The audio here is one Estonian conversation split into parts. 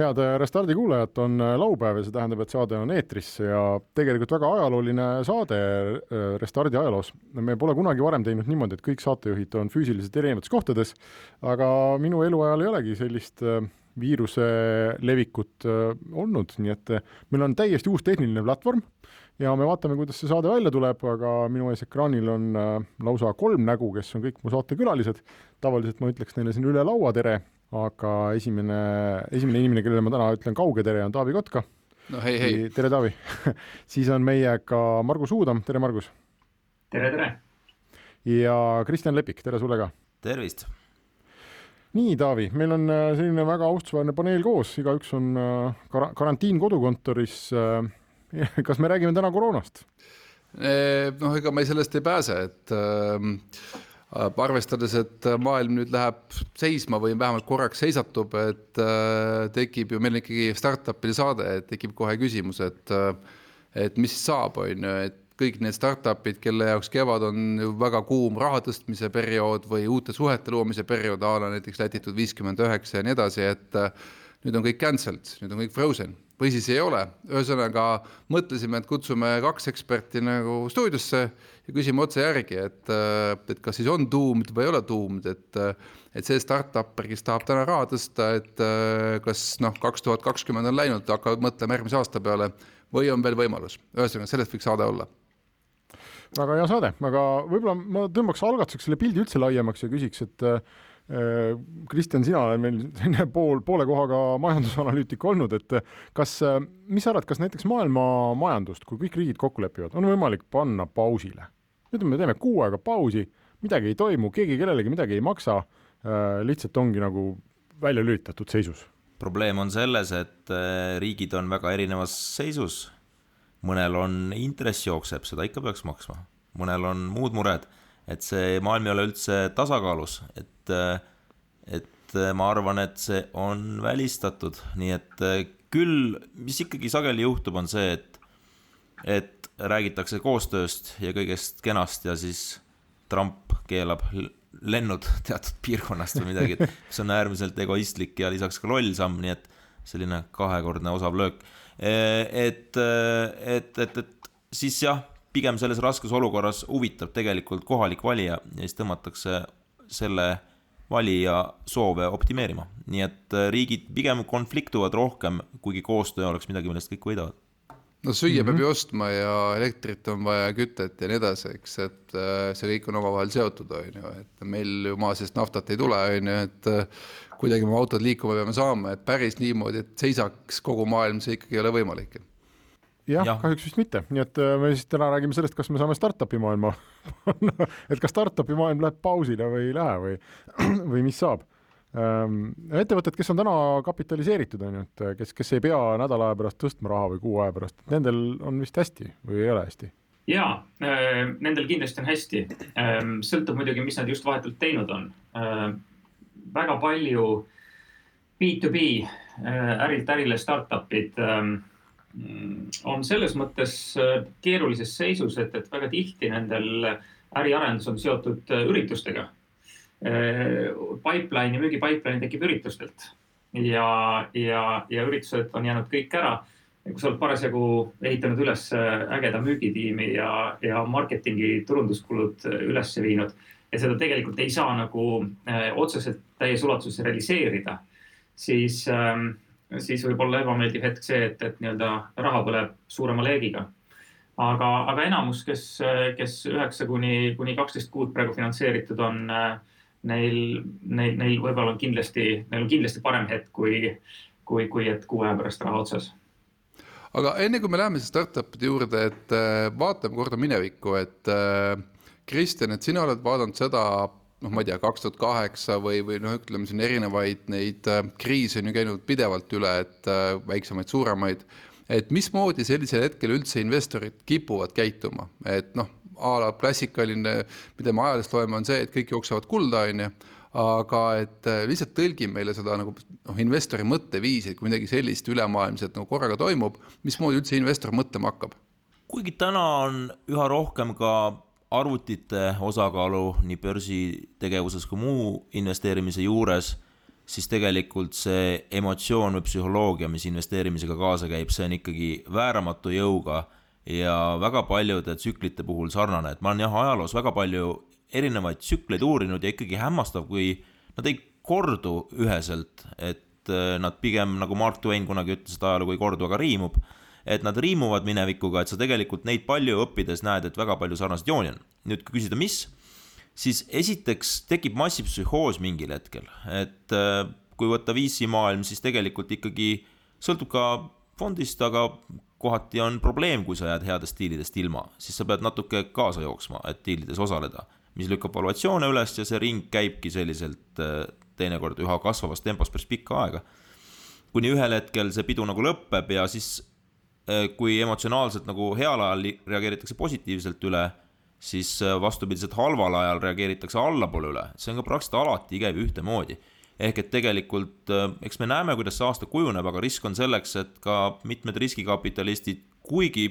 Head Restardi kuulajad, on laupäev ja see tähendab, et saade on eetris ja tegelikult väga ajalooline saade äh, Restardi ajaloos. me pole kunagi varem teinud niimoodi, et kõik saatejuhid on füüsiliselt erinevates kohtades, aga minu eluajal ei olegi sellist äh, viiruse levikut äh, olnud, nii et meil on täiesti uus tehniline platvorm ja me vaatame, kuidas see saade välja tuleb, aga minu ees ekraanil on lausa kolm nägu, kes on kõik mu saatekülalised. tavaliselt ma ütleks neile siin üle laua tere aga esimene, esimene inimene, kellele ma täna ütlen kauge tere, on Taavi Kotka. no hei, hei. tere, Taavi siis on meiega Margus Uudam, tere, Margus. tere, tere. ja Kristjan Lepik, tere sulle ka. tervist. nii, Taavi, meil on äh, selline väga austusväärne paneel koos, igaüks on äh, kar-, karantiin kodukontoris. Äh, kas me räägime täna koroonast? noh, ega me sellest ei pääse, et Äh, arvestades, et maailm nüüd läheb seisma või vähemalt korraks seisatub, et äh, tekib ju meil ikkagi startup'ide saade, et tekib kohe küsimus, et äh, et mis saab, on ju, et kõik need startup'id, kelle jaoks kevad on ju väga kuum raha tõstmise periood või uute suhete loomise periood, a la näiteks Lätitud viiskümmend üheksa ja nii edasi, et nüüd on kõik cancelled, nüüd on kõik frozen või siis ei ole. ühesõnaga mõtlesime, et kutsume kaks eksperti nagu stuudiosse ja küsime otse järgi, et, et kas siis on doomed või ei ole doomed, et et see startup'er, kes tahab täna raha tõsta, et kas noh, kaks tuhat kakskümmend on läinud, hakkavad mõtlema järgmise aasta peale või on veel võimalus, ühesõnaga sellest võiks saade olla. Väga hea saade, aga võib-olla ma tõmbaks algatuseks selle pildi üldse laiemaks ja küsiks, et Äh, Kristjan, sina oled meil selline pool, poole kohaga majandusanalüütik olnud, et kas, äh, mis sa arvad, kas näiteks maailma majandust, kui kõik riigid kokku lepivad, on võimalik panna pausile? ütleme, me teeme kuu aega pausi, midagi ei toimu, keegi kellelegi midagi ei maksa, äh, lihtsalt ongi nagu välja lülitatud seisus. probleem on selles, et riigid on väga erinevas seisus. mõnel on intress jookseb, seda ikka peaks maksma, mõnel on muud mured et see maailm ei ole üldse tasakaalus, et, et ma arvan, et see on välistatud, nii et küll, mis ikkagi sageli juhtub, on see, et, et räägitakse koostööst ja kõigest kenast ja siis Trump keelab lennud teatud piirkonnast või midagi, et mis on äärmiselt egoistlik ja lisaks ka loll samm, nii et selline kahekordne osav löök. et, et, et, et siis jah, pigem selles raskes olukorras huvitab tegelikult kohalik valija ja siis tõmmatakse selle valija soove optimeerima. nii et äh, riigid pigem konfliktuvad rohkem, kuigi koostöö oleks midagi, millest kõik võidavad. no süüa mm -hmm. peab ju ostma ja elektrit on vaja, kütet ja nii edasi, eks, et äh, see kõik on omavahel seotud, on ju, et meil ju maa seest naftat ei tule, on ju, et äh, kuidagi oma autod liikuma peame saama, et päris niimoodi, et seisaks kogu maailm, see ikkagi ei ole võimalik jah ja., kahjuks vist mitte, nii et äh, me siis täna räägime sellest, kas me saame startup'i maailma et kas startup'i maailm läheb pausile või ei lähe või, või mis saab ähm,. ettevõtted, kes on täna kapitaliseeritud, on ju, et äh, kes, kes ei pea nädala aja pärast tõstma raha või kuu aja pärast, nendel on vist hästi või ei ole hästi? jaa äh,, nendel kindlasti on hästi ähm,. sõltub muidugi, mis nad just vahetult teinud on väga palju B2B äh, ärilt ärile startup'id äh, on selles mõttes äh, keerulises seisus, et, et väga tihti nendel äriarendus on seotud äh, üritustega. Äh, Pipeline'i, müügi pipeline tekib üritustelt ja, ja, ja üritused on jäänud kõik ära. kui sa oled parasjagu ehitanud üles ägeda müügitiimi ja, ja marketingi turunduskulud üles viinud ja seda tegelikult ei saa nagu otseselt täies ulatuses realiseerida, siis ähm, siis võib olla ebameeldiv hetk see, et, et nii-öelda raha põleb suurema leegiga. aga, aga enamus, kes, kes üheksa kuni, kuni kaksteist kuud praegu finantseeritud on, neil, neil, neil võib-olla on kindlasti, neil on kindlasti parem hetk kui, kui, kui et kuu aja pärast raha otsas aga enne kui me läheme startup'ide juurde, et vaatame korda minevikku, et Kristjan, et sina oled vaadanud seda noh, ma ei tea, kaks tuhat kaheksa või, või noh, ütleme siin erinevaid neid äh, kriise on ju käinud pidevalt üle, et äh, väiksemaid, suuremaid. et mismoodi sellisel hetkel üldse investorid kipuvad käituma, et noh, a la klassikaline, mida me ajalehest loeme, on see, et kõik jooksevad kulda, on ju aga et äh, lihtsalt tõlgi meile seda nagu noh, investori mõtteviisi, et kui midagi sellist ülemaailmset nagu korraga toimub, mismoodi üldse investor mõtlema hakkab? kuigi täna on üha rohkem ka arvutite osakaalu nii börsitegevuses kui muu investeerimise juures, siis tegelikult see emotsioon või psühholoogia, mis investeerimisega kaasa käib, see on ikkagi vääramatu jõuga ja väga paljude tsüklite puhul sarnane, et ma olen jah, ajaloos väga palju erinevaid tsükleid uurinud ja ikkagi hämmastav, kui nad ei kordu üheselt, et äh, nad pigem nagu Mark Twain kunagi ütles, et ajalugu ei kordu, aga riimub. Et nad riimuvad minevikuga, et sa tegelikult neid palju õppides näed, et väga palju sarnaseid jooni on. nüüd, kui küsida, mis, siis esiteks tekib massipsühhoos mingil hetkel, et äh, kui võtta VC maailm, siis tegelikult ikkagi sõltub ka fondist, aga kohati on probleem, kui sa jääd headest diilidest ilma, siis sa pead natuke kaasa jooksma, et diilides osaleda mis lükkab valuatsioone üles ja see ring käibki selliselt äh, teinekord üha kasvavas tempos päris pikka aega. kuni ühel hetkel see pidu nagu lõpeb ja siis, kui emotsionaalselt nagu heal ajal reageeritakse positiivselt üle, siis äh, vastupidiselt halval ajal reageeritakse allapoole üle, see on ka praktiliselt alati käib ühtemoodi. ehk et tegelikult eks me näeme, kuidas see aasta kujuneb, aga risk on selleks, et ka mitmed riskikapitalistid, kuigi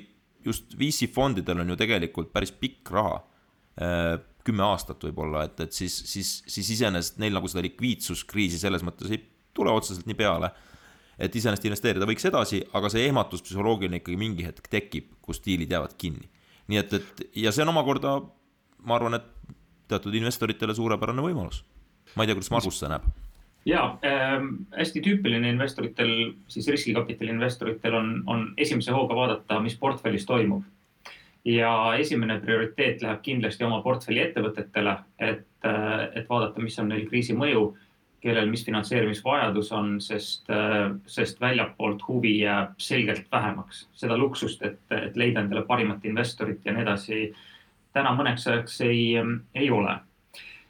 just VC fondidel on ju tegelikult päris pikk raha kümme aastat võib-olla, et, et siis, siis, siis iseenesest neil nagu seda likviidsuskriisi selles mõttes ei tule otseselt nii peale. Et iseenesest investeerida võiks edasi, aga see ehmatus psühholoogiline ikkagi mingi hetk tekib, kus diilid jäävad kinni. nii et, et ja see on omakorda, ma arvan, et teatud investoritele suurepärane võimalus. ma ei tea, kuidas Margus seda näeb ja äh, hästi tüüpiline investoritel, siis riskikapitali investoritel on, on esimese hooga vaadata, mis portfellis toimub ja esimene prioriteet läheb kindlasti oma portfelli ettevõtetele, et, et vaadata, mis on neil kriisi mõju, kellel mis finantseerimisvajadus on, sest, sest väljapoolt huvi jääb selgelt vähemaks. seda luksust, et, et leida endale parimat investorit ja nii edasi, täna mõneks ajaks ei, ei ole.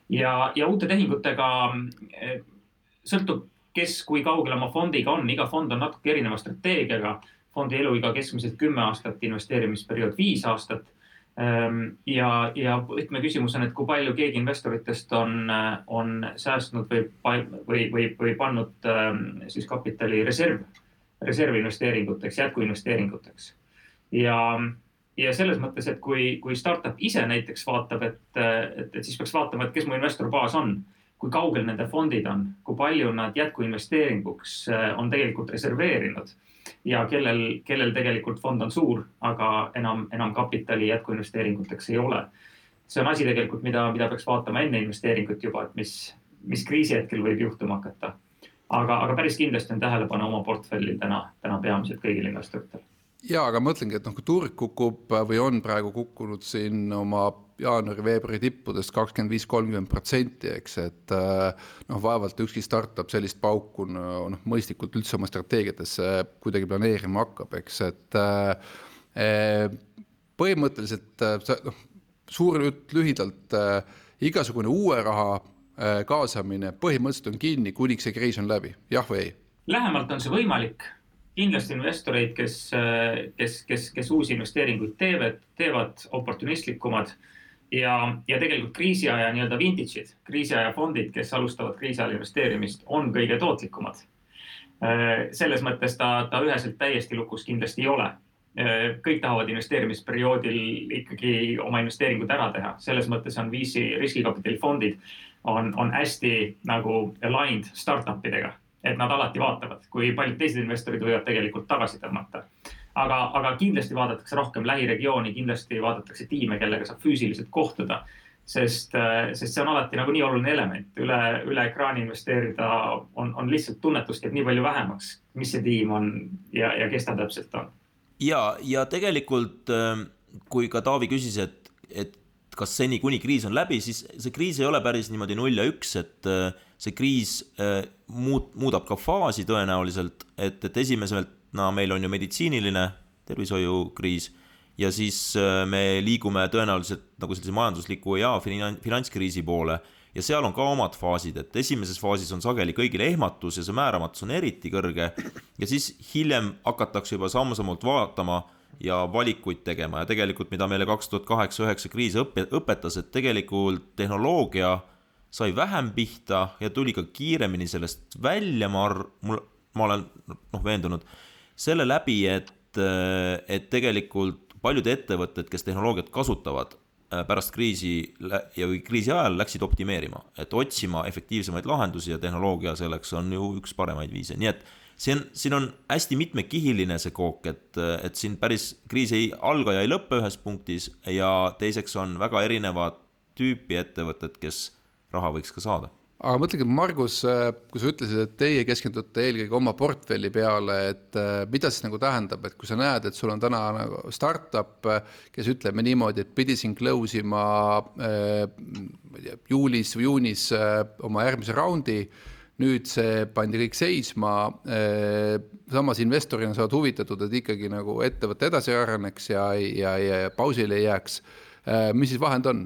ja, ja uute tehingutega sõltub, kes kui kaugel oma fondiga on, iga fond on natuke erineva strateegiaga fondi eluiga keskmiselt kümme aastat, investeerimisperiood viis aastat. Ehm, ja, ja võtmeküsimus on, et kui palju keegi investoritest on, on säästnud või, või, või, või pannud ehm, siis kapitali reserv, reservinvesteeringuteks, jätkuinvesteeringuteks. ja, ja selles mõttes, et kui, kui startup ise näiteks vaatab, et, et, et siis peaks vaatama, et kes mu investorbaas on kui kaugel nende fondid on, kui palju nad jätkuinvesteeringuks eh, on tegelikult reserveerinud ja kellel, kellel tegelikult fond on suur, aga enam, enam kapitali jätkuinvesteeringuteks ei ole. see on asi tegelikult, mida, mida peaks vaatama enne investeeringut juba, et mis, mis kriisi hetkel võib juhtuma hakata. aga, aga päris kindlasti on tähelepanu oma portfellil täna, täna peamiselt kõigil investoritel ja aga mõtlengi, et noh, kui turg kukub või on praegu kukkunud siin oma jaanuari-veebruari tippudest kakskümmend viis, kolmkümmend protsenti, eks, et noh, vaevalt ükski startup sellist pauku noh, mõistlikult üldse oma strateegiatesse kuidagi planeerima hakkab, eks, et eh, põhimõtteliselt noh, suur jutt lühidalt, igasugune uue raha kaasamine põhimõtteliselt on kinni, kuniks see kriis on läbi, jah või ei? lähemalt on see võimalik kindlasti investoreid, kes, kes, kes, kes uusi investeeringuid teevad, teevad oportunistlikumad ja, ja tegelikult kriisiaja nii-öelda vintage'id, kriisiaja fondid, kes alustavad kriisi ajal investeerimist, on kõige tootlikumad. selles mõttes ta, ta üheselt täiesti lukus kindlasti ei ole. kõik tahavad investeerimisperioodil ikkagi oma investeeringud ära teha, selles mõttes on VC riskikapitali fondid on, on hästi nagu aligned startup idega et nad alati vaatavad, kui paljud teised investorid võivad tegelikult tagasi tõmmata. aga, aga kindlasti vaadatakse rohkem lähiregiooni, kindlasti vaadatakse tiime, kellega saab füüsiliselt kohtuda. sest, sest see on alati nagu nii oluline element, üle, üle ekraani investeerida on, on lihtsalt tunnetust jääb nii palju vähemaks, mis see tiim on ja, ja kes ta täpselt on. ja, ja tegelikult kui ka Taavi küsis, et, et kas seni, kuni kriis on läbi, siis see kriis ei ole päris niimoodi null ja üks, et äh, see kriis äh, muut-, muudab ka faasi tõenäoliselt, et, et esimesena no, meil on ju meditsiiniline tervishoiukriis ja siis äh, me liigume tõenäoliselt nagu sellise majandusliku ja finantskriisi poole. ja seal on ka omad faasid, et esimeses faasis on sageli kõigil ehmatus ja see määramatus on eriti kõrge ja siis hiljem hakatakse juba samm-sammult vaatama ja valikuid tegema ja tegelikult, mida meile kaks tuhat kaheksa-üheksa kriis õpe-, õpetas, et tegelikult tehnoloogia sai vähem pihta ja tuli ka kiiremini sellest välja, ma ar-, mul, ma olen noh, veendunud, selle läbi, et, et tegelikult paljud ettevõtted, kes tehnoloogiat kasutavad, Äh, pärast kriisi ja kriisi ajal läksid optimeerima, et otsima efektiivsemaid lahendusi ja tehnoloogia selleks on ju üks paremaid viise, nii et see on, siin on hästi mitmekihiline see kook, et, et siin päris kriis ei alga ja ei lõppe ühes punktis ja teiseks on väga erinevat tüüpi ettevõtted, kes raha võiks ka saada aga mõtlegi, Margus, äh, kui sa ütlesid, et teie keskendute eelkõige oma portfelli peale, et äh, mida siis nagu tähendab, et kui sa näed, et sul on täna nagu startup, kes ütleme niimoodi, et pidi siin close ima äh, juulis või juunis oma järgmise raundi, nüüd see pandi kõik seisma, samas investorina sa oled huvitatud, et ikkagi nagu ettevõte edasi areneks ja, ja, ja pausile ei jääks. mis siis vahend on?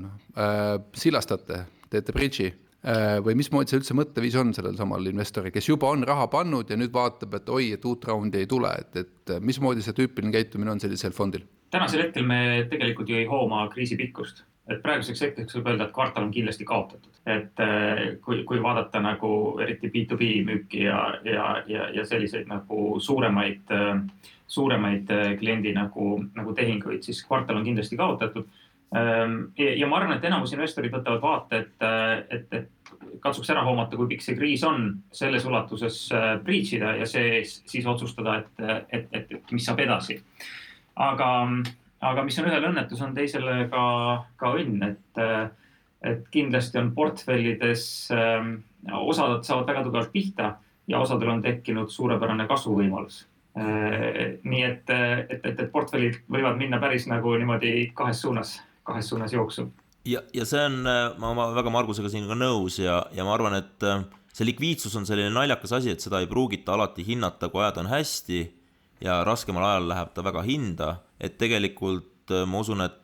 silastate, teete bridži? Äh, või mismoodi see üldse mõtteviis on sellel samal investoril, kes juba on raha pannud ja nüüd vaatab, et oi, et uut raundi ei tule, et, et mismoodi see tüüpiline käitumine on sellisel fondil? tänasel hetkel me tegelikult ju ei hooma kriisi pikkust, et praeguseks hetkeks võib öelda, et kvartal on kindlasti kaotatud, et äh, kui, kui vaadata nagu eriti B2B müüki ja, ja, ja, ja selliseid nagu suuremaid, äh, suuremaid kliendi nagu, nagu tehinguid, siis kvartal on kindlasti kaotatud ja ma arvan, et enamus investorid võtavad vaate, et, et, et katsuks ära hoomata, kui pikk see kriis on, selles ulatuses äh, breach ida ja see siis otsustada, et, et, et, et mis saab edasi. aga, aga mis on ühel õnnetus, on teisele ka, ka õnn, et, et kindlasti on portfellides, ähm, osad saavad väga tugevalt pihta ja osadel on tekkinud suurepärane kasvuvõimalus äh, nii et, et, et, et portfellid võivad minna päris nagu niimoodi kahes suunas kahes suunas jooksu. ja, ja see on, äh, ma, ma väga Margusega siin ka nõus ja, ja ma arvan, et äh, see likviidsus on selline naljakas asi, et seda ei pruugita alati hinnata, kui ajad on hästi ja raskemal ajal läheb ta väga hinda, et tegelikult äh, ma usun, et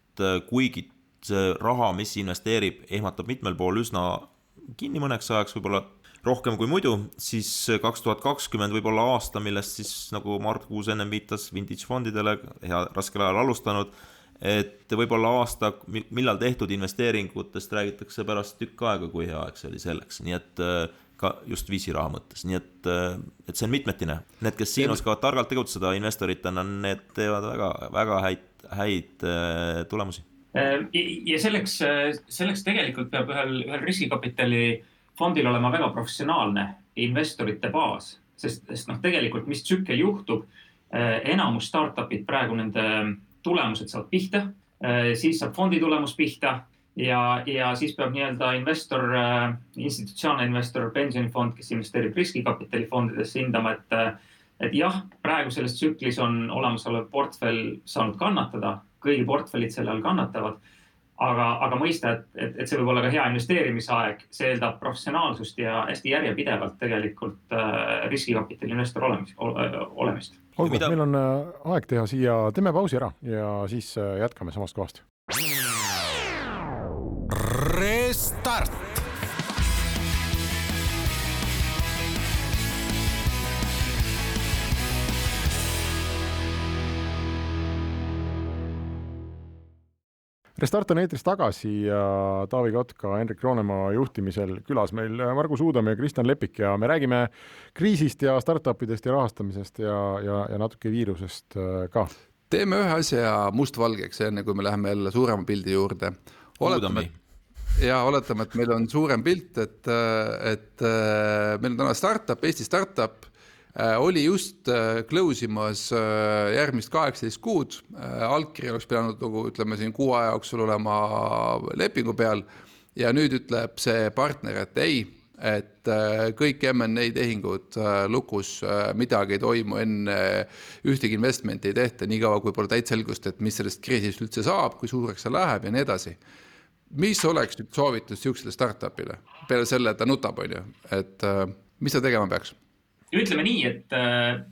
kuigi see raha, mis investeerib, ehmatab mitmel pool üsna kinni mõneks ajaks, võib-olla rohkem kui muidu, siis kaks tuhat kakskümmend võib olla aasta, millest siis nagu Mart Kuus ennem viitas, vintage fondidele, hea raskel ajal alustanud et võib-olla aasta, millal tehtud investeeringutest räägitakse pärast tükk aega, kui hea aeg see oli selleks, nii et äh, ka just VC raha mõttes, nii et, äh, et see on mitmetine. Need, kes siin oskavad targalt tegutseda investoritena, need teevad väga, väga häid, häid äh, tulemusi. ja selleks, selleks tegelikult peab ühel, ühel riskikapitali fondil olema väga professionaalne investorite baas, sest, sest noh, tegelikult mis tsükkel juhtub, enamus startup'id praegu nende tulemused saavad pihta, äh, siis saab fondi tulemus pihta ja, ja siis peab nii-öelda investor, äh, institutsionaalne investor, pensionifond, kes investeerib riskikapitali fondidesse, hindama, et, äh, et jah, praegu selles tsüklis on olemasolev portfell saanud kannatada, kõigi portfellid selle all kannatavad. aga, aga mõista, et, et, et see võib olla ka hea investeerimisaeg, see eeldab professionaalsust ja hästi järjepidevalt tegelikult äh, riskikapitali investor olemist, olemist olgu mida..., meil on äh, aeg teha siia, teeme pausi ära ja siis äh, jätkame samast kohast. Restart Restart on eetris tagasi ja Taavi Kotka, Hendrik Roonemaa juhtimisel külas meil Margus Uudam ja Kristjan Lepik ja me räägime kriisist ja startup idest ja rahastamisest ja, ja, ja natuke viirusest äh, ka. teeme ühe asja mustvalgeks, enne kui me läheme jälle suurema pildi juurde. oletame, ja oletame, et meil on suurem pilt, et, et äh, meil on täna startup, Eesti startup Äh, oli just äh, close imas äh, järgmist kaheksateist kuud, allkiri oleks pidanud nagu ütleme siin kuu aja jooksul olema lepingu peal ja nüüd ütleb see partner, et ei, et kõik MNA tehingud lukus, midagi ei toimu enne, ühtegi investment'i ei tehta, niikaua kui pole täit selgust, et mis sellest kriisist üldse saab, kui suureks see läheb ja nii edasi. mis oleks nüüd soovitus niisugusele startup'ile peale selle, et ta nutab, on ju, et mis ta tegema peaks? Ütleme nii, et,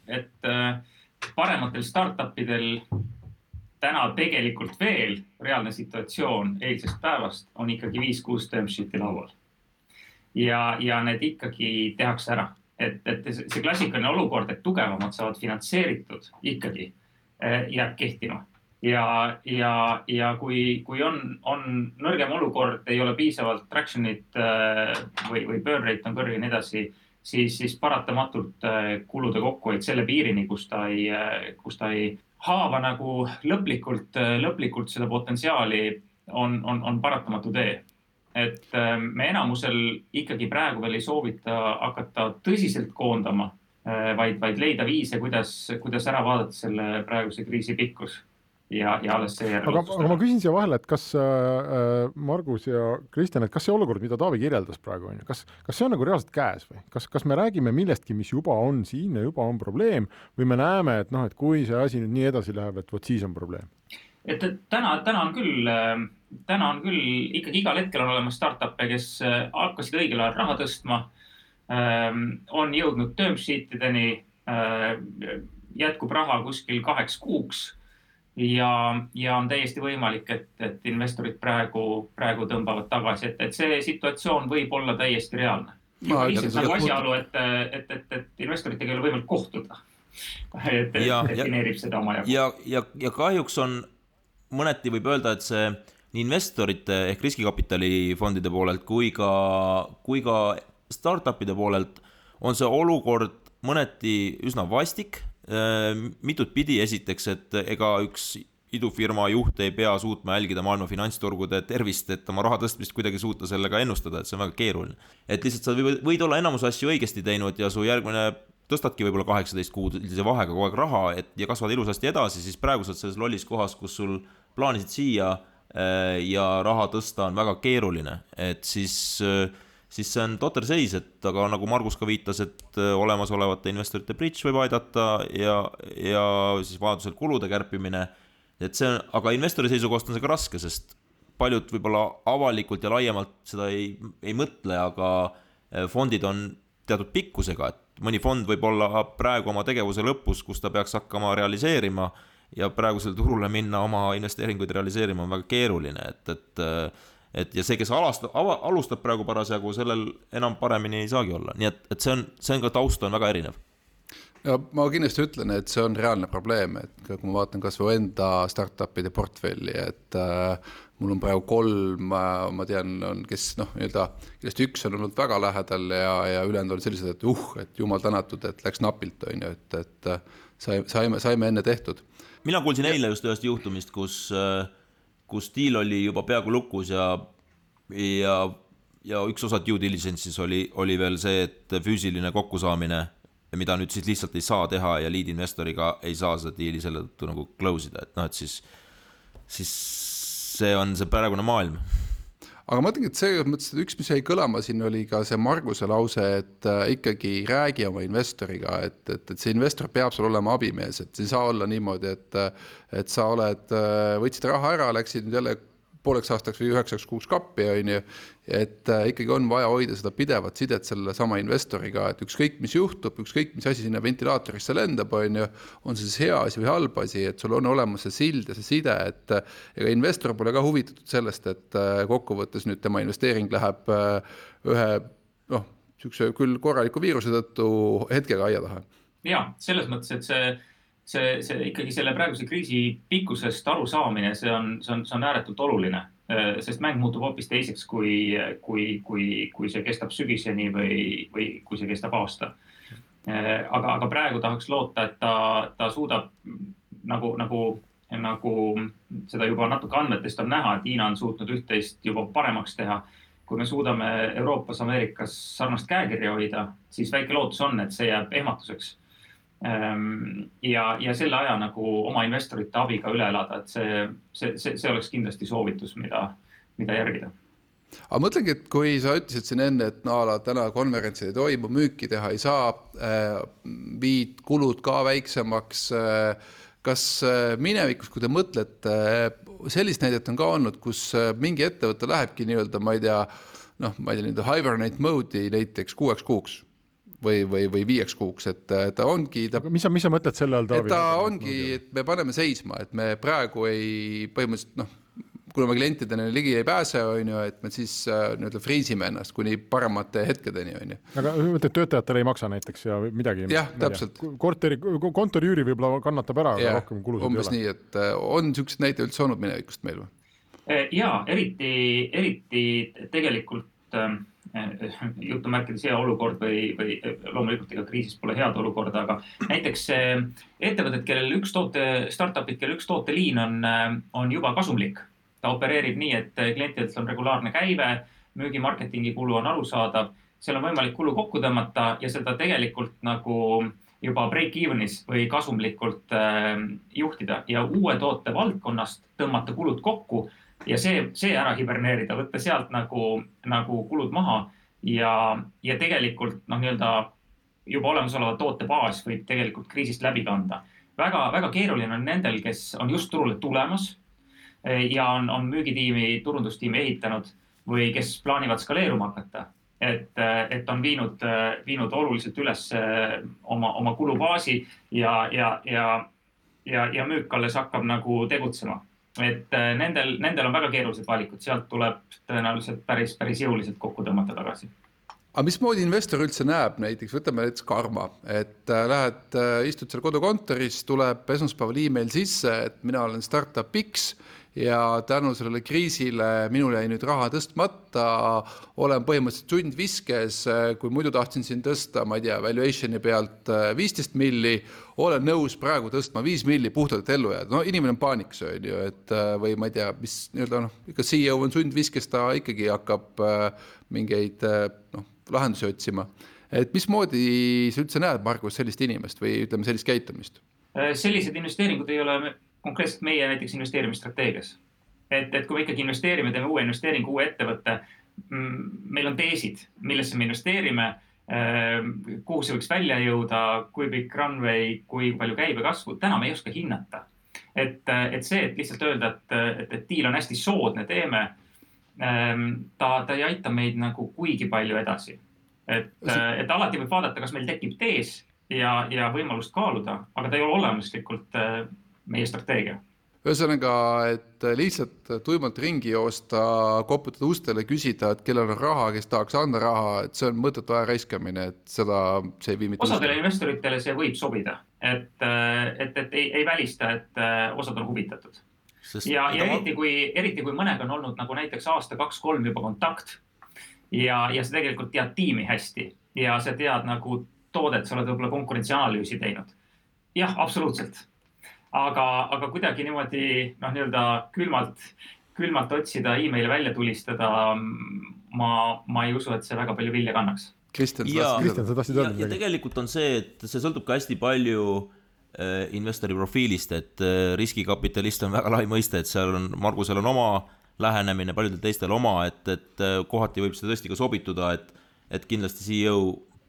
et parematel startup idel täna tegelikult veel reaalne situatsioon eilsest päevast on ikkagi viis-kuus term sheet'i laual. ja, ja need ikkagi tehakse ära. et, et see klassikaline olukord, et tugevamad saavad finantseeritud ikkagi jääb kehtima ja, ja, ja kui, kui on, on nõrgem olukord, ei ole piisavalt traction'it äh, või, või burn rate on kõrge ja nii edasi, siis, siis paratamatult äh, kulude kokkuhoid selle piirini, kus ta ei, äh, kus ta ei haava nagu lõplikult, lõplikult seda potentsiaali, on, on, on paratamatu tee. et me enamusel ikkagi praegu veel ei soovita hakata tõsiselt koondama, vaid, vaid leida viise, kuidas, kuidas ära vaadata selle praeguse kriisi pikkus ja, ja alles seejärel. aga, aga ma küsin siia vahele, et kas äh, äh, Margus ja Kristjan, et kas see olukord, mida Taavi kirjeldas praegu on ju, kas, kas see on nagu reaalselt käes või kas, kas me räägime millestki, mis juba on siin ja juba on probleem või me näeme, et noh, et kui see asi nüüd nii edasi läheb, et vot siis on probleem? et täna, täna on küll, äh, täna on küll ikkagi igal hetkel on olemas startup'e, kes äh, hakkasid õigel ajal raha tõstma, ähm, on jõudnud term sheet ideni, jätkub raha kuskil kaheks kuuks ja, ja on täiesti võimalik, et, et investorid praegu, praegu tõmbavad tagasi, et, et see situatsioon võib olla täiesti reaalne. lihtsalt nagu asjaolu, et, et, et, et investoritega ei ole võimalik kohtuda. et, defineerib seda omajagu. ja, ja, ja kahjuks on, mõneti võib öelda, et see nii investorite ehk riskikapitalifondide poolelt kui ka, kui ka startup'ide poolelt on see olukord mõneti üsna vastik mitut pidi, esiteks, et ega üks idufirma juht ei pea suutma jälgida maailma finantsturgude tervist, et oma raha tõstmist kuidagi suuta sellega ennustada, et see on väga keeruline. et lihtsalt sa võid olla enamus asju õigesti teinud ja su järgmine tõstadki võib-olla kaheksateist kuudise vahega kogu aeg raha, et ja kasvad ilusasti edasi, siis praegu sa oled selles lollis kohas, kus sul plaanisid siia äh, ja raha tõsta on väga keeruline, et siis äh, siis see on totter seis, et aga nagu Margus ka viitas, et äh, olemasolevate investorite bridž võib aidata ja, ja siis vajadusel kulude kärpimine. et see on, aga investori seisukohast on see ka raske, sest paljud võib-olla avalikult ja laiemalt seda ei, ei mõtle, aga äh, fondid on teatud pikkusega, et mõni fond võib olla praegu oma tegevuse lõpus, kus ta peaks hakkama realiseerima ja praegusel turule minna oma investeeringuid realiseerima on väga keeruline, et, et äh, et ja see, kes alastab, alustab praegu parasjagu, sellel enam paremini ei saagi olla, nii et, et see on, see on ka taust on väga erinev ja ma kindlasti ütlen, et see on reaalne probleem, et kui ma vaatan kasvõi enda startup'ide portfelli, et äh, mul on praegu kolm äh,, ma tean, on, kes noh, nii-öelda, kellest üks on olnud väga lähedal ja, ja ülejäänud on sellised, et uh, et jumal tänatud, et läks napilt, on ju, et, et äh, sai, saime, saime enne tehtud. mina kuulsin ja. eile just ühest juhtumist, kus äh, kus diil oli juba peaaegu lukus ja, ja, ja üks osa due diligence'is oli, oli veel see, et füüsiline kokkusaamine, mida nüüd siis lihtsalt ei saa teha ja lead investoriga ei saa seda diili selle tõttu nagu close ida, et noh, et siis, siis see on see praegune maailm aga ma mõtlengi, et selles mõttes, et üks, mis jäi kõlama siin, oli ka see Marguse lause, et äh, ikkagi räägi oma investoriga, et, et, et see investor peab sul olema abimees, et ei saa olla niimoodi, et et sa oled, äh, võtsid raha ära, läksid nüüd jälle pooleks aastaks või üheksaks kuuks kappi, on ju. et äh, ikkagi on vaja hoida seda pidevat sidet sellesama investoriga, et ükskõik, mis juhtub, ükskõik, mis asi sinna ventilaatorisse lendab, on ju. on see siis hea asi või halb asi, et sul on olemas see sild ja see side, et äh, ega investor pole ka huvitatud sellest, et äh, kokkuvõttes nüüd tema investeering läheb äh, ühe noh, niisuguse küll korraliku viiruse tõttu hetkega aia taha. ja selles mõttes, et see see, see ikkagi selle praeguse kriisi pikkusest arusaamine, see on, see on, see on ääretult oluline, äh, sest mäng muutub hoopis teiseks, kui, kui, kui, kui see kestab sügiseni või, või kui see kestab aasta. Äh, aga, aga praegu tahaks loota, et ta, ta suudab nagu, nagu, nagu seda juba natuke andmetest on näha, et Hiina on suutnud üht-teist juba paremaks teha kui me suudame Euroopas, Ameerikas sarnast käekirja hoida, siis väike lootus on, et see jääb ehmatuseks Ehm, ja, ja selle aja nagu oma investorite abiga üle elada, et see, see, see, see oleks kindlasti soovitus, mida, mida järgida aga mõtlengi, et kui sa ütlesid siin enne, et no a la täna konverentsil ei toimu, müüki teha ei saa äh,, viid kulud ka väiksemaks äh,. kas äh, minevikus, kui te mõtlete, sellist näidet on ka olnud, kus mingi ettevõte lähebki nii-öelda, ma ei tea, noh, ma ei tea, nii-öelda hibernate mode'i näiteks kuueks kuuks või, või, või viieks kuuks, et ta ongi ta.... mis sa, mis sa mõtled selle all, Taavi? ta ongi, et me paneme seisma, et me praegu ei, põhimõtteliselt noh, kuna me klientideni ligi ei pääse, on ju, et me siis äh, nii-öelda friisime ennast kuni paremate hetkedeni, on ju. aga mõtled, töötajatele ei maksa näiteks ja midagi? jah, täpselt. korteri, kontoriüüri võib-olla kannatab ära, aga rohkem kulusid ei ole. umbes nii, et äh, on niisuguseid näiteid üldse olnud minevikust meil või? Äh, ja eriti, eriti tegelikult ähm, jutumärkides hea olukord või, või loomulikult ega kriisis pole head olukorda, aga näiteks ettevõtted, kellel üks toote, startup'id, kellel üks tooteliin on, on juba kasumlik. Ta opereerib nii, et klientidelt on regulaarne käive, müügi marketingi kulu on arusaadav, seal on võimalik kulu kokku tõmmata ja seda tegelikult nagu juba break-even'is või kasumlikult äh, juhtida. Ja uue toote valdkonnast tõmmata kulud kokku ja see, see ära hiberneerida, võtta sealt nagu, nagu kulud maha ja, ja tegelikult noh, nii-öelda juba olemasoleva toote baas võib tegelikult kriisist läbi kanda. väga, väga keeruline on nendel, kes on just turule tulemas ja on, on müügitiimi, turundustiimi ehitanud või kes plaanivad skaleeruma hakata. et, et on viinud, viinud oluliselt üles oma, oma kulubaasi ja, ja, ja, ja, ja müük alles hakkab nagu tegutsema. Et nendel, nendel on väga keerulised valikud, sealt tuleb tõenäoliselt päris, päris jõuliselt kokku tõmmata tagasi. Aga mismoodi investor üldse näeb, näiteks võtame näiteks Karma, et äh, lähed äh,, istud seal kodukontoris, tuleb esmaspäeval email sisse, et mina olen startup X ja tänu sellele kriisile minul jäi nüüd raha tõstmata, olen põhimõtteliselt sundviskes, kui muidu tahtsin siin tõsta, ma ei tea, valuation'i pealt äh, viisteist milli, olen nõus praegu tõstma viis milli puhtalt, et ellu jääda, no inimene on paanikas, on ju, et äh, või ma ei tea, mis nii-öelda noh, ikka CEO on sundviskes, ta ikkagi hakkab äh, mingeid noh, lahendusi otsima. et mismoodi sa üldse näed, Margus, sellist inimest või ütleme, sellist käitumist? sellised investeeringud ei ole konkreetselt meie näiteks investeerimisstrateegias. et, et kui me ikkagi investeerime, teeme uue investeeringu, uue ettevõtte, mm, meil on teesid, millesse me investeerime, ehm, kuhu see võiks välja jõuda, kui pikk runway, kui palju käibekasvu, täna me ei oska hinnata. et, et see, et lihtsalt öelda, et, et, et diil on hästi soodne, teeme, ehm, ta, ta ei aita meid nagu kuigi palju edasi. et, et alati võib vaadata, kas meil tekib tees ja, ja võimalust kaaluda, aga ta ei ole olemuslikult meie strateegia ühesõnaga, et lihtsalt tuimalt ringi joosta, koputada ustele, küsida, et kellel on raha, kes tahaks anda raha, et see on mõttetu aja raiskamine, et seda, see ei vii mitte. osadele investoritele see võib sobida, et, et, et ei, ei välista, et osad on huvitatud. ja, ja eriti kui, eriti kui mõnega on olnud nagu näiteks aasta-kaks-kolm juba kontakt ja, ja sa tegelikult tead tiimi hästi ja sa tead nagu toodet, sa oled võib-olla konkurentsianalüüsi teinud. jah, absoluutselt aga, aga kuidagi niimoodi noh, nii-öelda külmalt, külmalt otsida, emaili välja tulistada. ma, ma ei usu, et see väga palju vilja kannaks. Kristjan, sa tahtsid öelda midagi? tegelikult on see, et see sõltub ka hästi palju äh, investori profiilist, et äh, riskikapitalist on väga lai mõiste, et seal on, Margusel on oma lähenemine, paljudel teistel oma, et, et äh, kohati võib see tõesti ka sobituda, et, et kindlasti CEO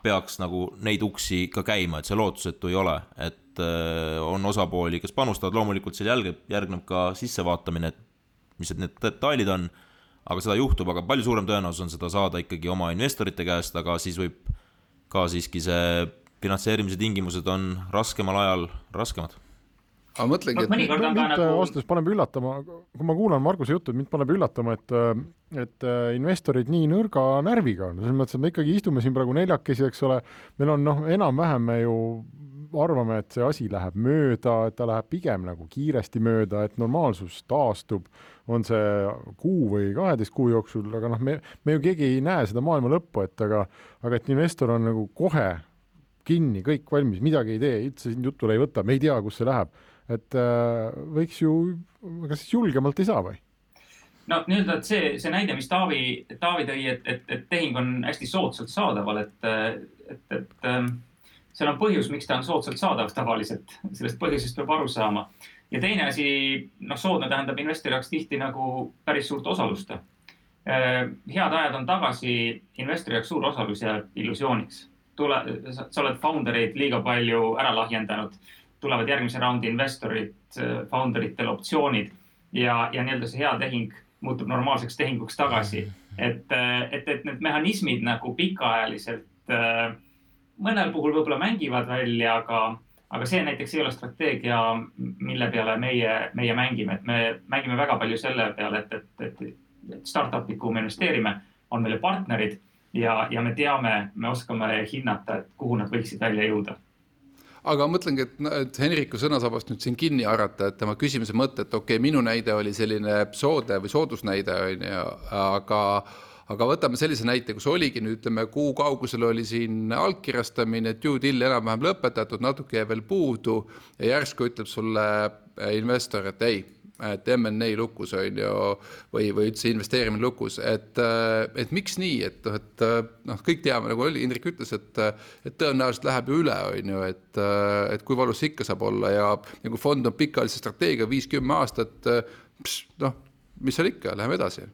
peaks nagu neid uksi ka käima, et see lootusetu ei ole, et et äh, on osapooli, kes panustavad, loomulikult seal jälgib, järgneb ka sissevaatamine, et mis need detailid on, aga seda juhtub, aga palju suurem tõenäosus on seda saada ikkagi oma investorite käest, aga siis võib ka siiski see finantseerimise tingimused on raskemal ajal raskemad aga mõtlengi, et mind, mind nagu... ausalt öeldes paneb üllatama, kui ma kuulan Marguse juttu, mind paneb üllatama, et et äh, investorid nii nõrga närviga on, selles mõttes, et me ikkagi istume siin praegu neljakesi, eks ole, meil on noh, enam-vähem me ju arvame, et see asi läheb mööda, et ta läheb pigem nagu kiiresti mööda, et normaalsus taastub, on see kuu või kaheteist kuu jooksul, aga noh, me, me ju keegi ei näe seda maailma lõppu, et aga, aga et investor on nagu kohe kinni, kõik valmis, midagi ei tee, üldse siin jutule ei võta, me ei tea, kus see läheb. Et äh, võiks ju, kas julgemalt ei saa või? no nii-öelda, et see, see näide, mis Taavi, Taavi tõi, et, et, et tehing on hästi soodsalt saadaval, et, et, et ähm, seal on põhjus, miks ta on soodsalt saadav tavaliselt, sellest põhjusest peab aru saama. ja teine asi, noh, soodne tähendab investori jaoks tihti nagu päris suurt osalust. Äh, head ajad on tagasi, investori jaoks suur osalus jääb illusiooniks. tule, sa oled founder eid liiga palju ära lahjendanud, tulevad järgmise raundi investorid, founder itel optsioonid ja, ja nii-öelda see hea tehing muutub normaalseks tehinguks tagasi. et, et, et need mehhanismid nagu pikaajaliselt mõnel puhul võib-olla mängivad välja, aga, aga see näiteks ei ole strateegia, mille peale meie, meie mängime, et me mängime väga palju selle peale, et, et, et, et startup'id, kuhu me investeerime, on meile partnerid ja, ja me teame, me oskame hinnata, et kuhu nad võiksid välja jõuda aga mõtlengi, et, et Henriku sõnasabast nüüd siin kinni haarata, et tema küsimuse mõte, et okei okay,, minu näide oli selline soode või soodusnäide on ju, aga aga võtame sellise näite, kus oligi nüüd ütleme kuu kaugusel oli siin allkirjastamine, due deal enam-vähem lõpetatud, natuke jäi veel puudu ja järsku ütleb sulle investor, et ei et M&A lukus on ju, või, või üldse investeerimine lukus, et, et miks nii, et noh, et noh, kõik teame, nagu oli, Indrek ütles, et, et tõenäoliselt läheb ju üle, on ju, et, et kui valus see ikka saab olla ja nagu fond on pikaajalise strateegia viis-kümme aastat, noh, mis seal ikka, läheme edasi.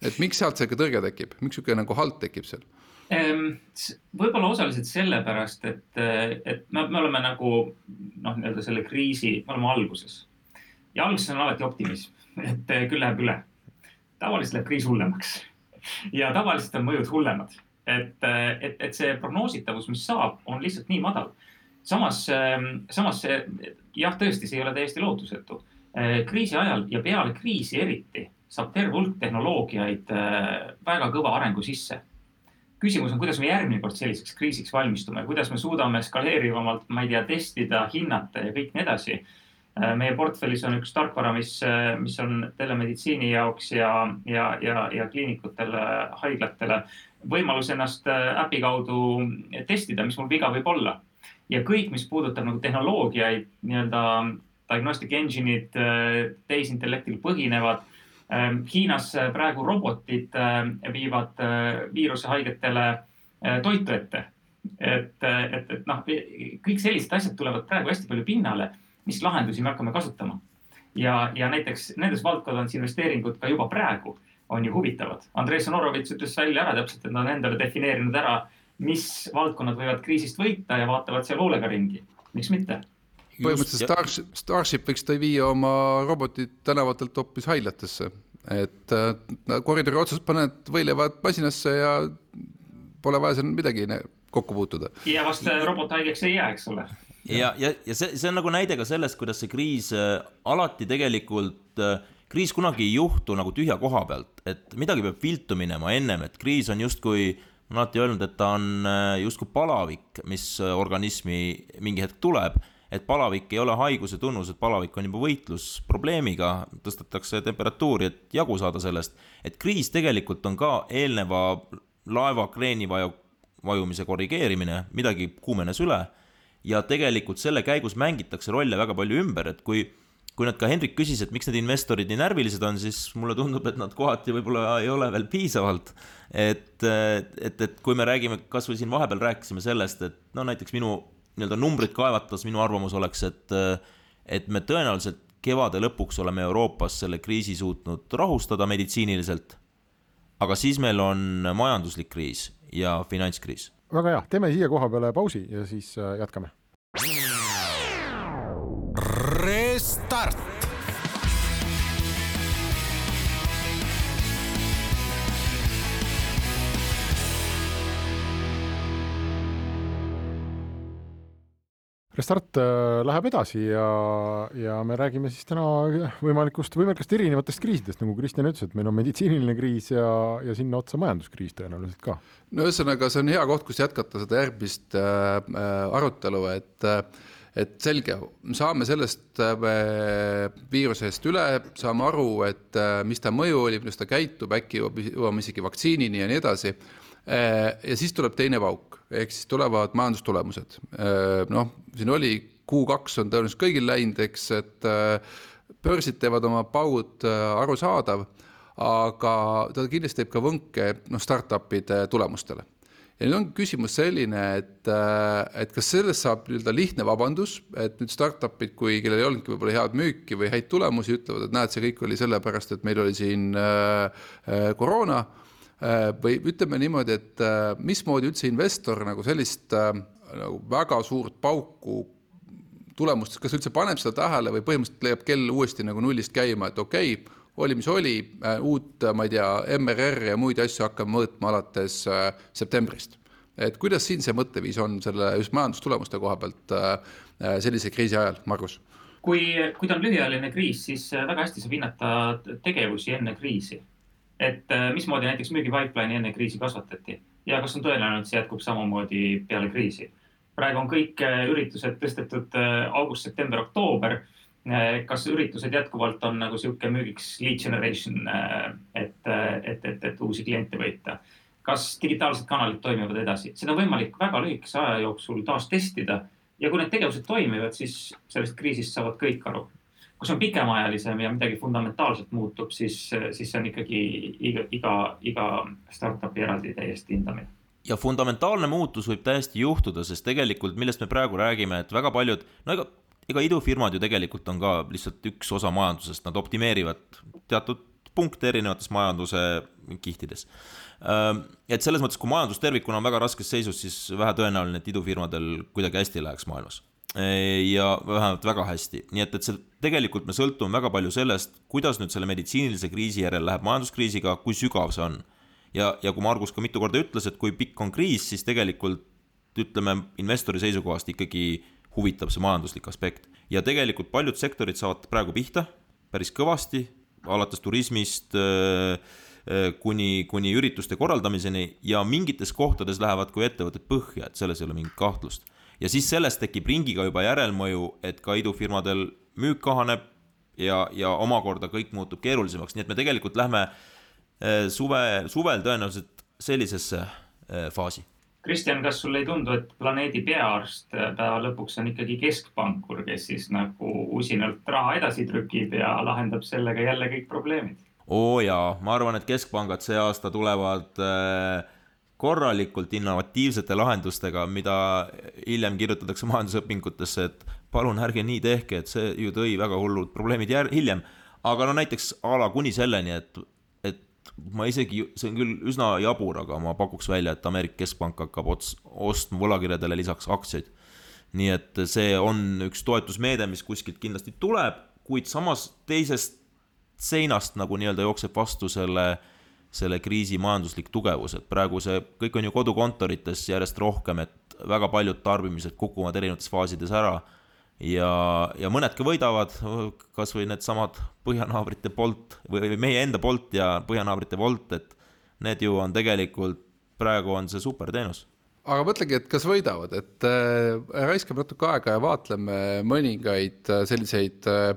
et miks sealt see tõrge tekib, miks niisugune nagu halt tekib seal? Ehm, võib-olla osaliselt sellepärast, et, et me, me oleme nagu noh, nii-öelda selle kriisi, me oleme alguses ja alguses on alati optimism, et eh, küll läheb üle. tavaliselt läheb kriis hullemaks ja tavaliselt on mõjud hullemad, et, eh, et, et see prognoositavus, mis saab, on lihtsalt nii madal. samas, ehm, samas see jah, tõesti, see ei ole täiesti lootusetu. Eh, kriisi ajal ja peale kriisi eriti saab terve hulk tehnoloogiaid väga kõva arengu sisse küsimus on, kuidas me järgmine kord selliseks kriisiks valmistume, kuidas me suudame skaleerivamalt, ma ei tea, testida, hinnata ja kõik nii edasi meie portfellis on üks tarkvara, mis, äh, mis on telemeditsiini jaoks ja, ja, ja, ja kliinikutele, haiglatele võimalus ennast äh, äpi kaudu testida, mis mul viga võib olla. ja kõik, mis puudutab nagu tehnoloogiaid, nii-öelda diagnostic engine'id, tehisintellektil põhinevad. Hiinas praegu robotid viivad viirusehaigetele toitu ette. et, et, et noh, kõik sellised asjad tulevad praegu hästi palju pinnale mis lahendusi me hakkame kasutama. ja, ja näiteks nendes valdkondades investeeringud ka juba praegu on ju huvitavad. Andrei Sonorovitš ütles välja ära täpselt, et nad on endale defineerinud ära, mis valdkonnad võivad kriisist võita ja vaatavad seal hoolega ringi. miks mitte? põhimõtteliselt Starship, Starship võiks ta viia oma robotid tänavatelt hoopis haiglatesse, et äh, koridori otsas paned võileivad masinasse ja pole vaja seal midagi kokku puutuda. ja vast robot haigeks ei jää, eks ole ja, ja, ja see, see on nagu näide ka sellest, kuidas see kriis äh, alati tegelikult äh, kriis kunagi ei juhtu nagu tühja koha pealt, et midagi peab viltu minema ennem, et kriis on justkui, ma olen alati öelnud, et ta on äh, justkui palavik, mis organismi mingi hetk tuleb, et palavik ei ole haiguse tunnus, et palavik on juba võitlus probleemiga, tõstetakse temperatuuri, et jagu saada sellest. et kriis tegelikult on ka eelneva laeva kreeni vaju, vajumise korrigeerimine, midagi kuumenes üle ja tegelikult selle käigus mängitakse rolle väga palju ümber, et kui kui nad ka, Hendrik küsis, et miks need investorid nii närvilised on, siis mulle tundub, et nad kohati võib-olla ei ole veel piisavalt. et, et, et kui me räägime, kasvõi siin vahepeal rääkisime sellest, et no näiteks minu nii-öelda numbrid kaevatas, minu arvamus oleks, et, et me tõenäoliselt kevade lõpuks oleme Euroopas selle kriisi suutnud rahustada meditsiiniliselt. aga siis meil on majanduslik kriis ja finantskriis väga hea, teeme siia koha peale pausi ja siis äh, jätkame. Restart. Restart äh, läheb edasi ja, ja me räägime siis täna võimalikust, võimalikest erinevatest kriisidest, nagu Kristjan ütles, et meil on meditsiiniline kriis ja, ja sinna otsa majanduskriis tõenäoliselt ka. no ühesõnaga, see on hea koht, kus jätkata seda järgmist äh, äh arutelu, et äh, et selge, saame sellest äh, viirusest üle, saame aru, et äh, mis ta mõju oli, kuidas ta käitub, äkki jõuame isegi vaktsiinini ja nii edasi ja siis tuleb teine pauk, ehk siis tulevad majandustulemused. Äh, noh, siin oli Q2 on tõenäoliselt kõigil läinud, eks, et äh, börsid teevad oma paugud arusaadav, aga ta kindlasti teeb ka võnke noh, startup'ide tulemustele ja nüüd on küsimus selline, et, et kas sellest saab nii-öelda lihtne vabandus, et nüüd startup'id, kui, kellel ei olnudki võib-olla head müüki või häid tulemusi, ütlevad, et näed, see kõik oli sellepärast, et meil oli siin äh, koroona äh, Äh, või ütleme niimoodi, et äh, mismoodi üldse investor nagu sellist äh, nagu väga suurt pauku tulemust, kas üldse paneb seda tähele või põhimõtteliselt leiab kell uuesti nagu nullist käima, et okei okay,, oli mis oli, uut, ma ei tea, MRR ja muid asju hakkame mõõtma alates septembrist. et kuidas siin see mõtteviis on selle just majandustulemuste koha pealt sellise kriisi ajal, Margus? kui, kui ta on lühiajaline kriis, siis väga hästi saab hinnata tegevusi enne kriisi. Et mismoodi näiteks müügipipeline enne kriisi kasvatati ja kas on tõenäoline, et see jätkub samamoodi peale kriisi. praegu on kõik üritused tõstetud august, september, oktoober kas üritused jätkuvalt on nagu sihuke müügiks lead generation, et, et, et, et uusi kliente võita? kas digitaalsed kanalid toimivad edasi, seda on võimalik väga lühikese aja jooksul taas testida ja kui need tegevused toimivad, siis sellest kriisist saavad kõik aru. Kui see on pikemaajalisem ja midagi fundamentaalselt muutub, siis, siis see on ikkagi iga, iga, iga startup'i eraldi täiesti hindamine ja fundamentaalne muutus võib täiesti juhtuda, sest tegelikult, millest me praegu räägime, et väga paljud, no ega ega idufirmad ju tegelikult on ka lihtsalt üks osa majandusest, nad optimeerivad teatud punkte erinevates majanduse kihtides. Et selles mõttes, kui majandus tervikuna on väga raskes seisus, siis vähetõenäoline, et idufirmadel kuidagi hästi läheks maailmas. Ja vähemalt väga hästi, nii et, et see tegelikult me sõltume väga palju sellest, kuidas nüüd selle meditsiinilise kriisi järel läheb majanduskriisiga, kui sügav see on. ja, ja kui Margus ka mitu korda ütles, et kui pikk on kriis, siis tegelikult ütleme investori seisukohast ikkagi huvitab see majanduslik aspekt. ja tegelikult paljud sektorid saavad praegu pihta päris kõvasti, alates turismist äh, äh, kuni, kuni ürituste korraldamiseni ja mingites kohtades lähevad kui ettevõtted põhja, et selles ei ole mingit kahtlust. Ja siis sellest tekib ringiga juba järelmõju, et ka idufirmadel müük kahaneb ja, ja omakorda kõik muutub keerulisemaks, nii et me tegelikult lähme äh, suve, suvel tõenäoliselt sellisesse faasi Kristjan, kas sulle ei tundu, et planeedi peaarst äh, päeva lõpuks on ikkagi keskpankur, kes siis nagu usinalt raha edasi trükib ja lahendab sellega jälle kõik probleemid? oo jaa, ma arvan, et keskpangad see aasta tulevad äh, korralikult innovatiivsete lahendustega, mida hiljem kirjutatakse majandusõpingutesse, et palun ärge nii tehke, et see ju tõi väga hullud probleemid jär-, hiljem. aga no näiteks a la kuni selleni, et ma isegi, see on küll üsna jabur, aga ma pakuks välja, et Ameerika Keskpank hakkab ots-, ostma võlakirjadele lisaks aktsiaid. nii et see on üks toetusmeede, mis kuskilt kindlasti tuleb, kuid samas teisest seinast nagu nii-öelda jookseb vastu selle, selle kriisi majanduslik tugevus, et praegu see kõik on ju kodukontorites järjest rohkem, et väga paljud tarbimised kukuvad erinevates faasides ära ja, ja mõned ka võidavad, kasvõi needsamad põhjanaabrite Bolt või meie enda Bolt ja põhjanaabrite Wolt, et need ju on tegelikult, praegu on see superteenus. Aga mõtlegi, et kas võidavad, et äh, raiskame natuke aega ja vaatleme mõningaid äh, selliseid äh,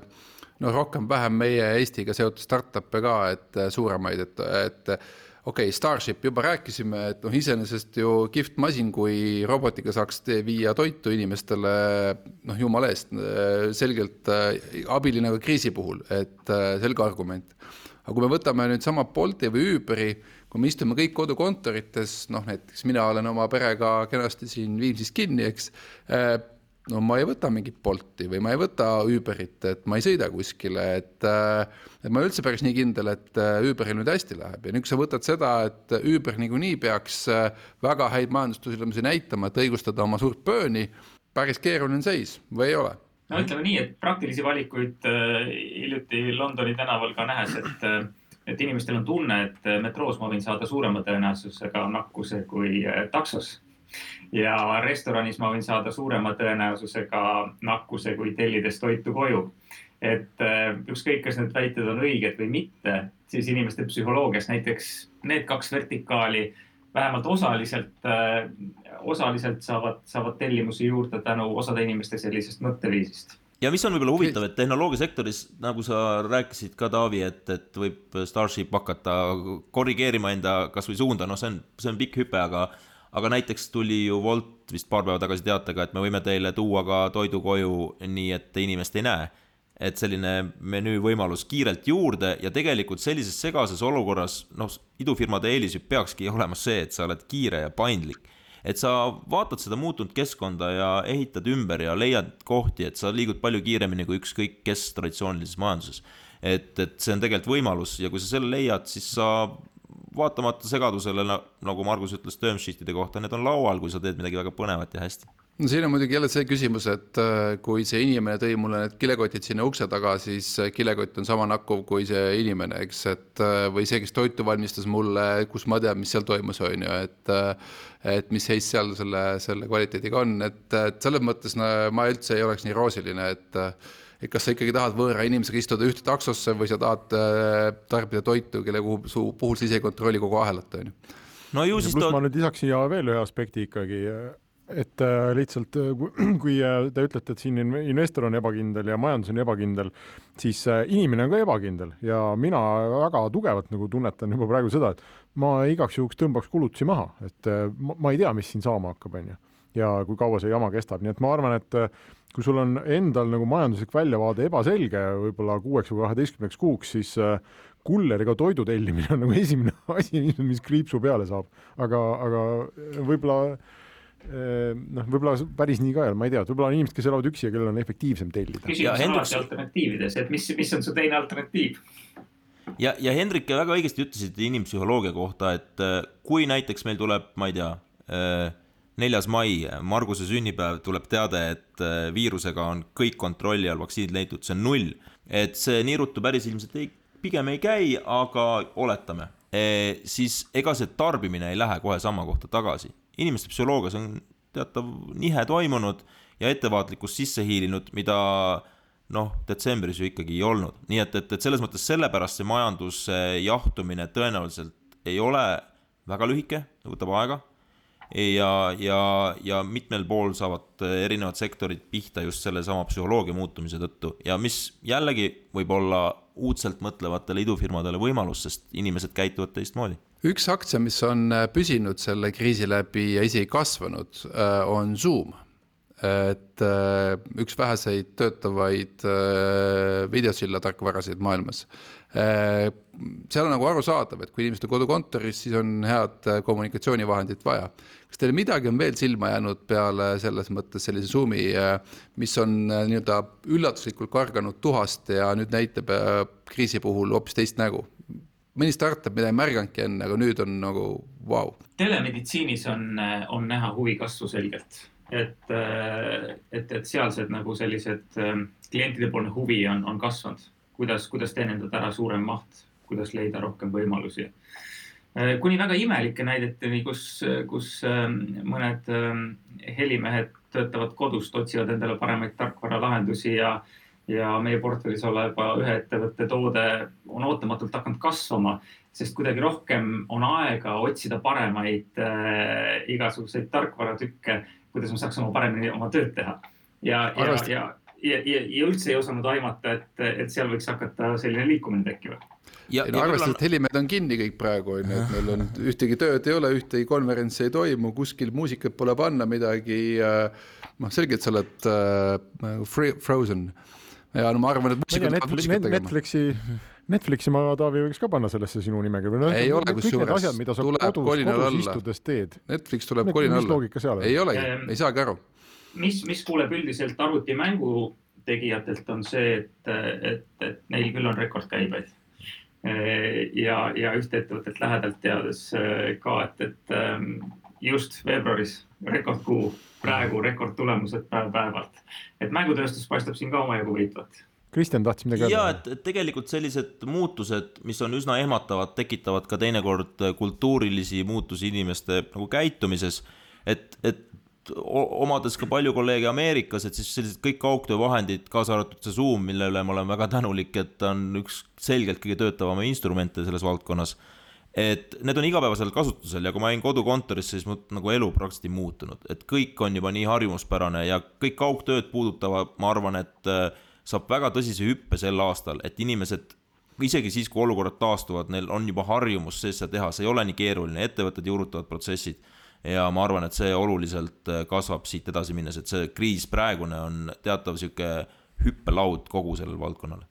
noh, rohkem-vähem meie Eestiga seotud startup'e ka, et äh, suuremaid, et, et okei okay,, Starship juba rääkisime, et noh, iseenesest ju kihvt masin, kui robotiga saaks viia toitu inimestele, noh, jumala eest, selgelt äh, abiline ka kriisi puhul, et äh, selge argument. aga kui me võtame nüüd sama Bolti või Uberi, kui me istume kõik kodukontorites, noh näiteks mina olen oma perega kenasti siin Viimsis kinni, eks, äh, no ma ei võta mingit Bolti või ma ei võta Uberit, et ma ei sõida kuskile, et äh, et ma ei ole üldse päris nii kindel, et äh, Uberil nüüd hästi läheb ja nüüd, kui sa võtad seda, et Uber niikuinii peaks äh, väga häid majandustulemusi näitama, et õigustada oma suurt bööni, päris keeruline seis või ei ole? no ütleme nii, et praktilisi valikuid hiljuti Londoni tänaval ka nähes, et et inimestel on tunne, et metroos ma võin saada suurema tõenäosusega nakkuse kui taksos ja restoranis ma võin saada suurema tõenäosusega nakkuse, kui tellides toitu koju. et äh, ükskõik, kas need väited on õiged või mitte, siis inimeste psühholoogias näiteks need kaks vertikaali vähemalt osaliselt, äh, osaliselt saavad, saavad tellimusi juurde tänu osade inimeste sellisest mõtteviisist. Ja mis on võib-olla huvitav, et tehnoloogiasektoris, nagu sa rääkisid ka, Taavi, et, et võib Starship hakata korrigeerima enda kasvõi suunda, noh, see on, see on pikk hüpe, aga aga näiteks tuli ju Wolt vist paar päeva tagasi teatega, et me võime teile tuua ka toidu koju nii, et inimest ei näe. et selline menüü võimalus kiirelt juurde ja tegelikult sellises segases olukorras, noh, idufirmade eelis ju peakski olema see, et sa oled kiire ja paindlik. et sa vaatad seda muutunud keskkonda ja ehitad ümber ja leiad kohti, et sa liigud palju kiiremini kui ükskõik kes traditsioonilises majanduses. et, et see on tegelikult võimalus ja kui sa selle leiad, siis sa vaatamata segadusele, nagu Margus ütles term sheet'ide kohta, need on laual, kui sa teed midagi väga põnevat ja hästi. No siin on muidugi jälle see küsimus, et äh, kui see inimene tõi mulle need kilekotid sinna ukse taga, siis äh, kilekott on sama nakkuv kui see inimene, eks, et äh, või see, kes toitu valmistas mulle, kus ma tean, mis seal toimus, on ju, et et mis seis seal selle, selle kvaliteediga on, et, et selles mõttes no, ma üldse ei oleks nii roosiline, et et kas sa ikkagi tahad võõra inimesega istuda ühte taksosse või sa tahad tarbida toitu, kelle puhul sa ise ei kontrolli kogu ahelat, on ju. no ju siis pluss ma nüüd lisaks siia veel ühe aspekti ikkagi et äh, lihtsalt äh, kui äh, te ütlete, et siin investor on ebakindel ja majandus on ebakindel, siis inimene on ka ebakindel ja mina väga tugevalt nagu tunnetan juba praegu seda, et ma igaks juhuks tõmbaks kulutusi maha, et ma ei tea, mis siin saama hakkab, onju. Ja kui kaua see jama kestab, nii et ma arvan, et kui sul on endal nagu majanduslik väljavaade ebaselge võib-olla kuueks või kaheteistkümneks kuuks, siis kulleriga toidu tellimine on nagu esimene asi, mis kriipsu peale saab, aga, aga võib-olla Ehm, noh, võib-olla päris nii ka ei ole, ma ei tea, võib-olla on inimesed, kes elavad üksi ja kellel on efektiivsem tellida. küsimus on alati alternatiivides, et mis, mis on su teine alternatiiv? ja, ja Hendrik väga õigesti ütlesid inimpsühholoogia kohta, et kui näiteks meil tuleb, ma ei tea, äh, neljas mai, Marguse sünnipäev, tuleb teade, et äh, viirusega on kõik kontrolli all, vaktsiinid leitud, see on null. et see nii ruttu päris ilmselt ei, pigem ei käi, aga oletame, siis ega see tarbimine ei lähe kohe sama kohta tagasi inimeste psühholoogias on teatav nihe toimunud ja ettevaatlikkus sisse hiilinud, mida noh, detsembris ju ikkagi ei olnud, nii et, et, et selles mõttes sellepärast see majanduse jahtumine tõenäoliselt ei ole väga lühike, võtab aega. Ja, ja, ja mitmel pool saavad erinevad sektorid pihta just sellesama psühholoogia muutumise tõttu ja mis jällegi võib olla uudselt mõtlevatele idufirmadele võimalus, sest inimesed käituvad teistmoodi üks aktsia, mis on äh, püsinud selle kriisi läbi ja isegi kasvanud, äh, on Zoom. Et äh, üks väheseid töötavaid videosilla tarkvarasid maailmas. seal on nagu arusaadav, et kui inimesed on kodukontoris, siis on head kommunikatsioonivahendit vaja. kas teile midagi on veel silma jäänud peale selles mõttes sellise Zoomi, mis on nii-öelda üllatuslikult karganud tuhast ja nüüd näitab kriisi puhul hoopis teist nägu? mõni startup, mida ei märganudki enne, aga nüüd on nagu vau wow.. telemeditsiinis on, on näha huvi kasvu selgelt, et, et, et sealsed nagu sellised ähm, klientidepoolne huvi on, on kasvanud, kuidas, kuidas teenindada ära suurem maht, kuidas leida rohkem võimalusi. Äh, kuni väga imelike näideteni, kus, kus ähm, mõned ähm, helimehed töötavad kodust, otsivad endale paremaid tarkvaralahendusi ja ja meie portfellis oleva ühe ettevõtte toode on ootamatult hakanud kasvama, sest kuidagi rohkem on aega otsida paremaid äh, igasuguseid tarkvaratükke, kuidas me saaks oma paremini oma tööd teha. ja, ja, ja, ja, ja, ja üldse ei osanud aimata, et, et seal võiks hakata selline liikumine tekkima ja, ja arvestades, et helimehed on kinni kõik praegu on ju, et meil on ühtegi tööd ei ole, ühtegi konverentsi ei toimu, kuskil muusikat pole panna midagi. noh, selgelt sa oled äh, free, frozen ja no ma arvan, et muusika peab muusikat tegema. Netflixi, Netflixi ma, Taavi, võiks ka panna sellesse sinu nimekirja. No, ei ole kusjuures, tuleb kolinal alla. Netflix tuleb kolinal alla. mis loogika seal on? ei olegi ei saagi aru. mis, mis kuuleb üldiselt arvutimängu tegijatelt on see, et, et, et neil küll on rekordkäibeid. ja, ja ühte ettevõtet lähedalt teades ka, et, et ehm, just veebruaris rekordkuu praegu rekordtulemused päev-päevalt. et mängutööstus paistab siin ka omajagu võitvat. Kristjan tahtis midagi öelda? jaa, et, et tegelikult sellised muutused, mis on üsna ehmatavad, tekitavad ka teinekord kultuurilisi muutusi inimeste nagu käitumises. et, et omades ka palju kolleege Ameerikas, et siis sellised kõik kaugtöövahendid, kaasa arvatud see Zoom, mille üle ma olen väga tänulik, et ta on üks selgelt kõige töötavamaid instrumente selles valdkonnas et need on igapäevasel kasutusel ja kui ma jäin kodukontoris, siis mu nagu elu praktiliselt ei muutunud, et kõik on juba nii harjumuspärane ja kõik kaugtööd puudutavad, ma arvan, et äh, saab väga tõsise hüppe sel aastal, et inimesed isegi siis, kui olukorrad taastuvad, neil on juba harjumus sees seda teha, see ei ole nii keeruline, ettevõtted juurutavad protsessid. ja ma arvan, et see oluliselt äh, kasvab siit edasi minnes, et see kriis praegune on teatav sihuke hüppelaud kogu sellele valdkonnale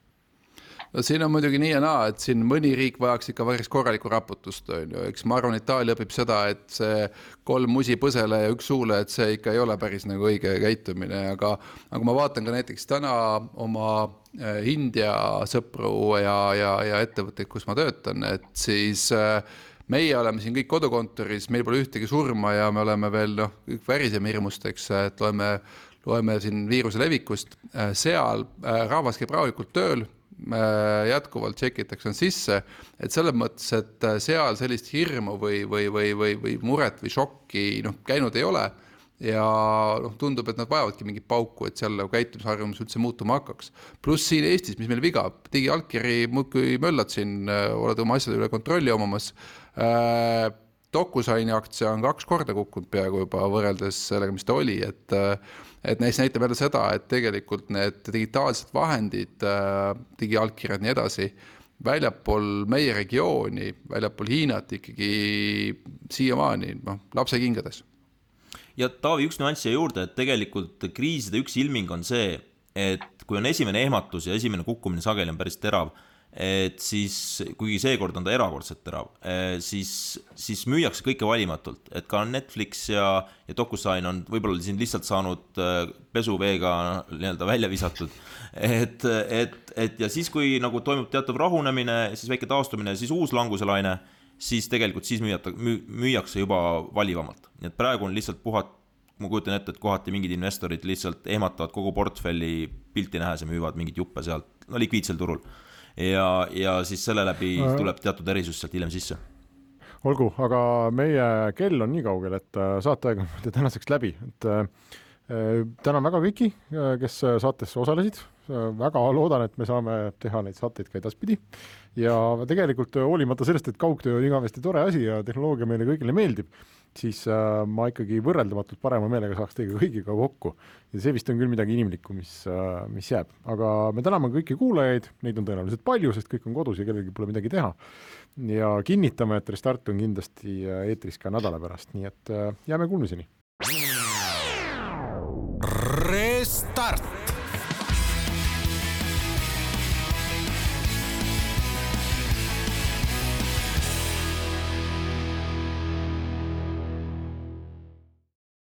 no siin on muidugi nii ja naa, et siin mõni riik vajaks ikka päris korralikku raputust, on ju, eks ma arvan, Itaalia õpib seda, et see kolm musi põsele ja üks suule, et see ikka ei ole päris nagu õige käitumine, aga aga ma vaatan ka näiteks täna oma äh, India sõpru ja, ja, ja ettevõtteid, kus ma töötan, et siis äh, meie oleme siin kõik kodukontoris, meil pole ühtegi surma ja me oleme veel noh, kõik väriseme hirmust, eks, et loeme, loeme siin viiruse levikust, seal rahvas käib rahulikult tööl jätkuvalt tšekitakse sisse, et selles mõttes, et seal sellist hirmu või, või, või, või, või muret või šokki noh, käinud ei ole ja noh, tundub, et nad vajavadki mingit pauku, et seal nagu käitumisharjumus üldse muutuma hakkaks. pluss siin Eestis, mis meil viga, digiallkiri muudkui möllad siin, oled oma asjade üle kontrolli omamas äh,. DocuSigni aktsia on kaks korda kukkunud peaaegu juba võrreldes sellega, mis ta oli, et et neist näitab jälle seda, et tegelikult need digitaalsed vahendid äh,, digiallkirjad, nii edasi, väljapool meie regiooni, väljapool Hiinat ikkagi siiamaani noh, lapsekingades. Ja Taavi, üks nüanss siia juurde, et tegelikult kriiside üks ilming on see, et kui on esimene ehmatus ja esimene kukkumine sageli on päris terav, et siis, kuigi seekord on ta erakordselt terav, eh, siis, siis müüakse kõike valimatult, et ka Netflix ja, ja DocuSign on võib-olla siin lihtsalt saanud eh, pesuveega nii-öelda välja visatud. et, et, et ja siis, kui nagu toimub teatav rahunemine, siis väike taastumine, siis uus languselaine siis tegelikult siis müüjata, müüakse juba valivamalt. nii et praegu on lihtsalt puhat, ma kujutan ette, et kohati mingid investorid lihtsalt ehmatavad kogu portfelli pilti nähes ja müüvad mingeid juppe sealt, no likviidsel turul. Ja, ja siis selle läbi tuleb teatud erisus sealt hiljem sisse. Olgu, aga meie kell on nii kaugel, et äh, saateaeg on tänaseks läbi, et äh, äh, tänan väga kõiki, kes saates osalesid, väga loodan, et me saame teha neid saateid ka edaspidi. Ja tegelikult hoolimata sellest, et kaugtöö on igavesti tore asi ja tehnoloogia meile kõigile meeldib, siis äh, ma ikkagi võrreldamatult parema meelega saaks teiega kõigiga kokku. ja see vist on küll midagi inimlikku, mis äh,, mis jääb, aga me täname kõiki kuulajaid, neid on tõenäoliselt palju, sest kõik on kodus ja kellelgi pole midagi teha. ja kinnitame, et Restart on kindlasti äh, eetris ka nädala pärast, nii et äh, jääme kuulmiseni. Restart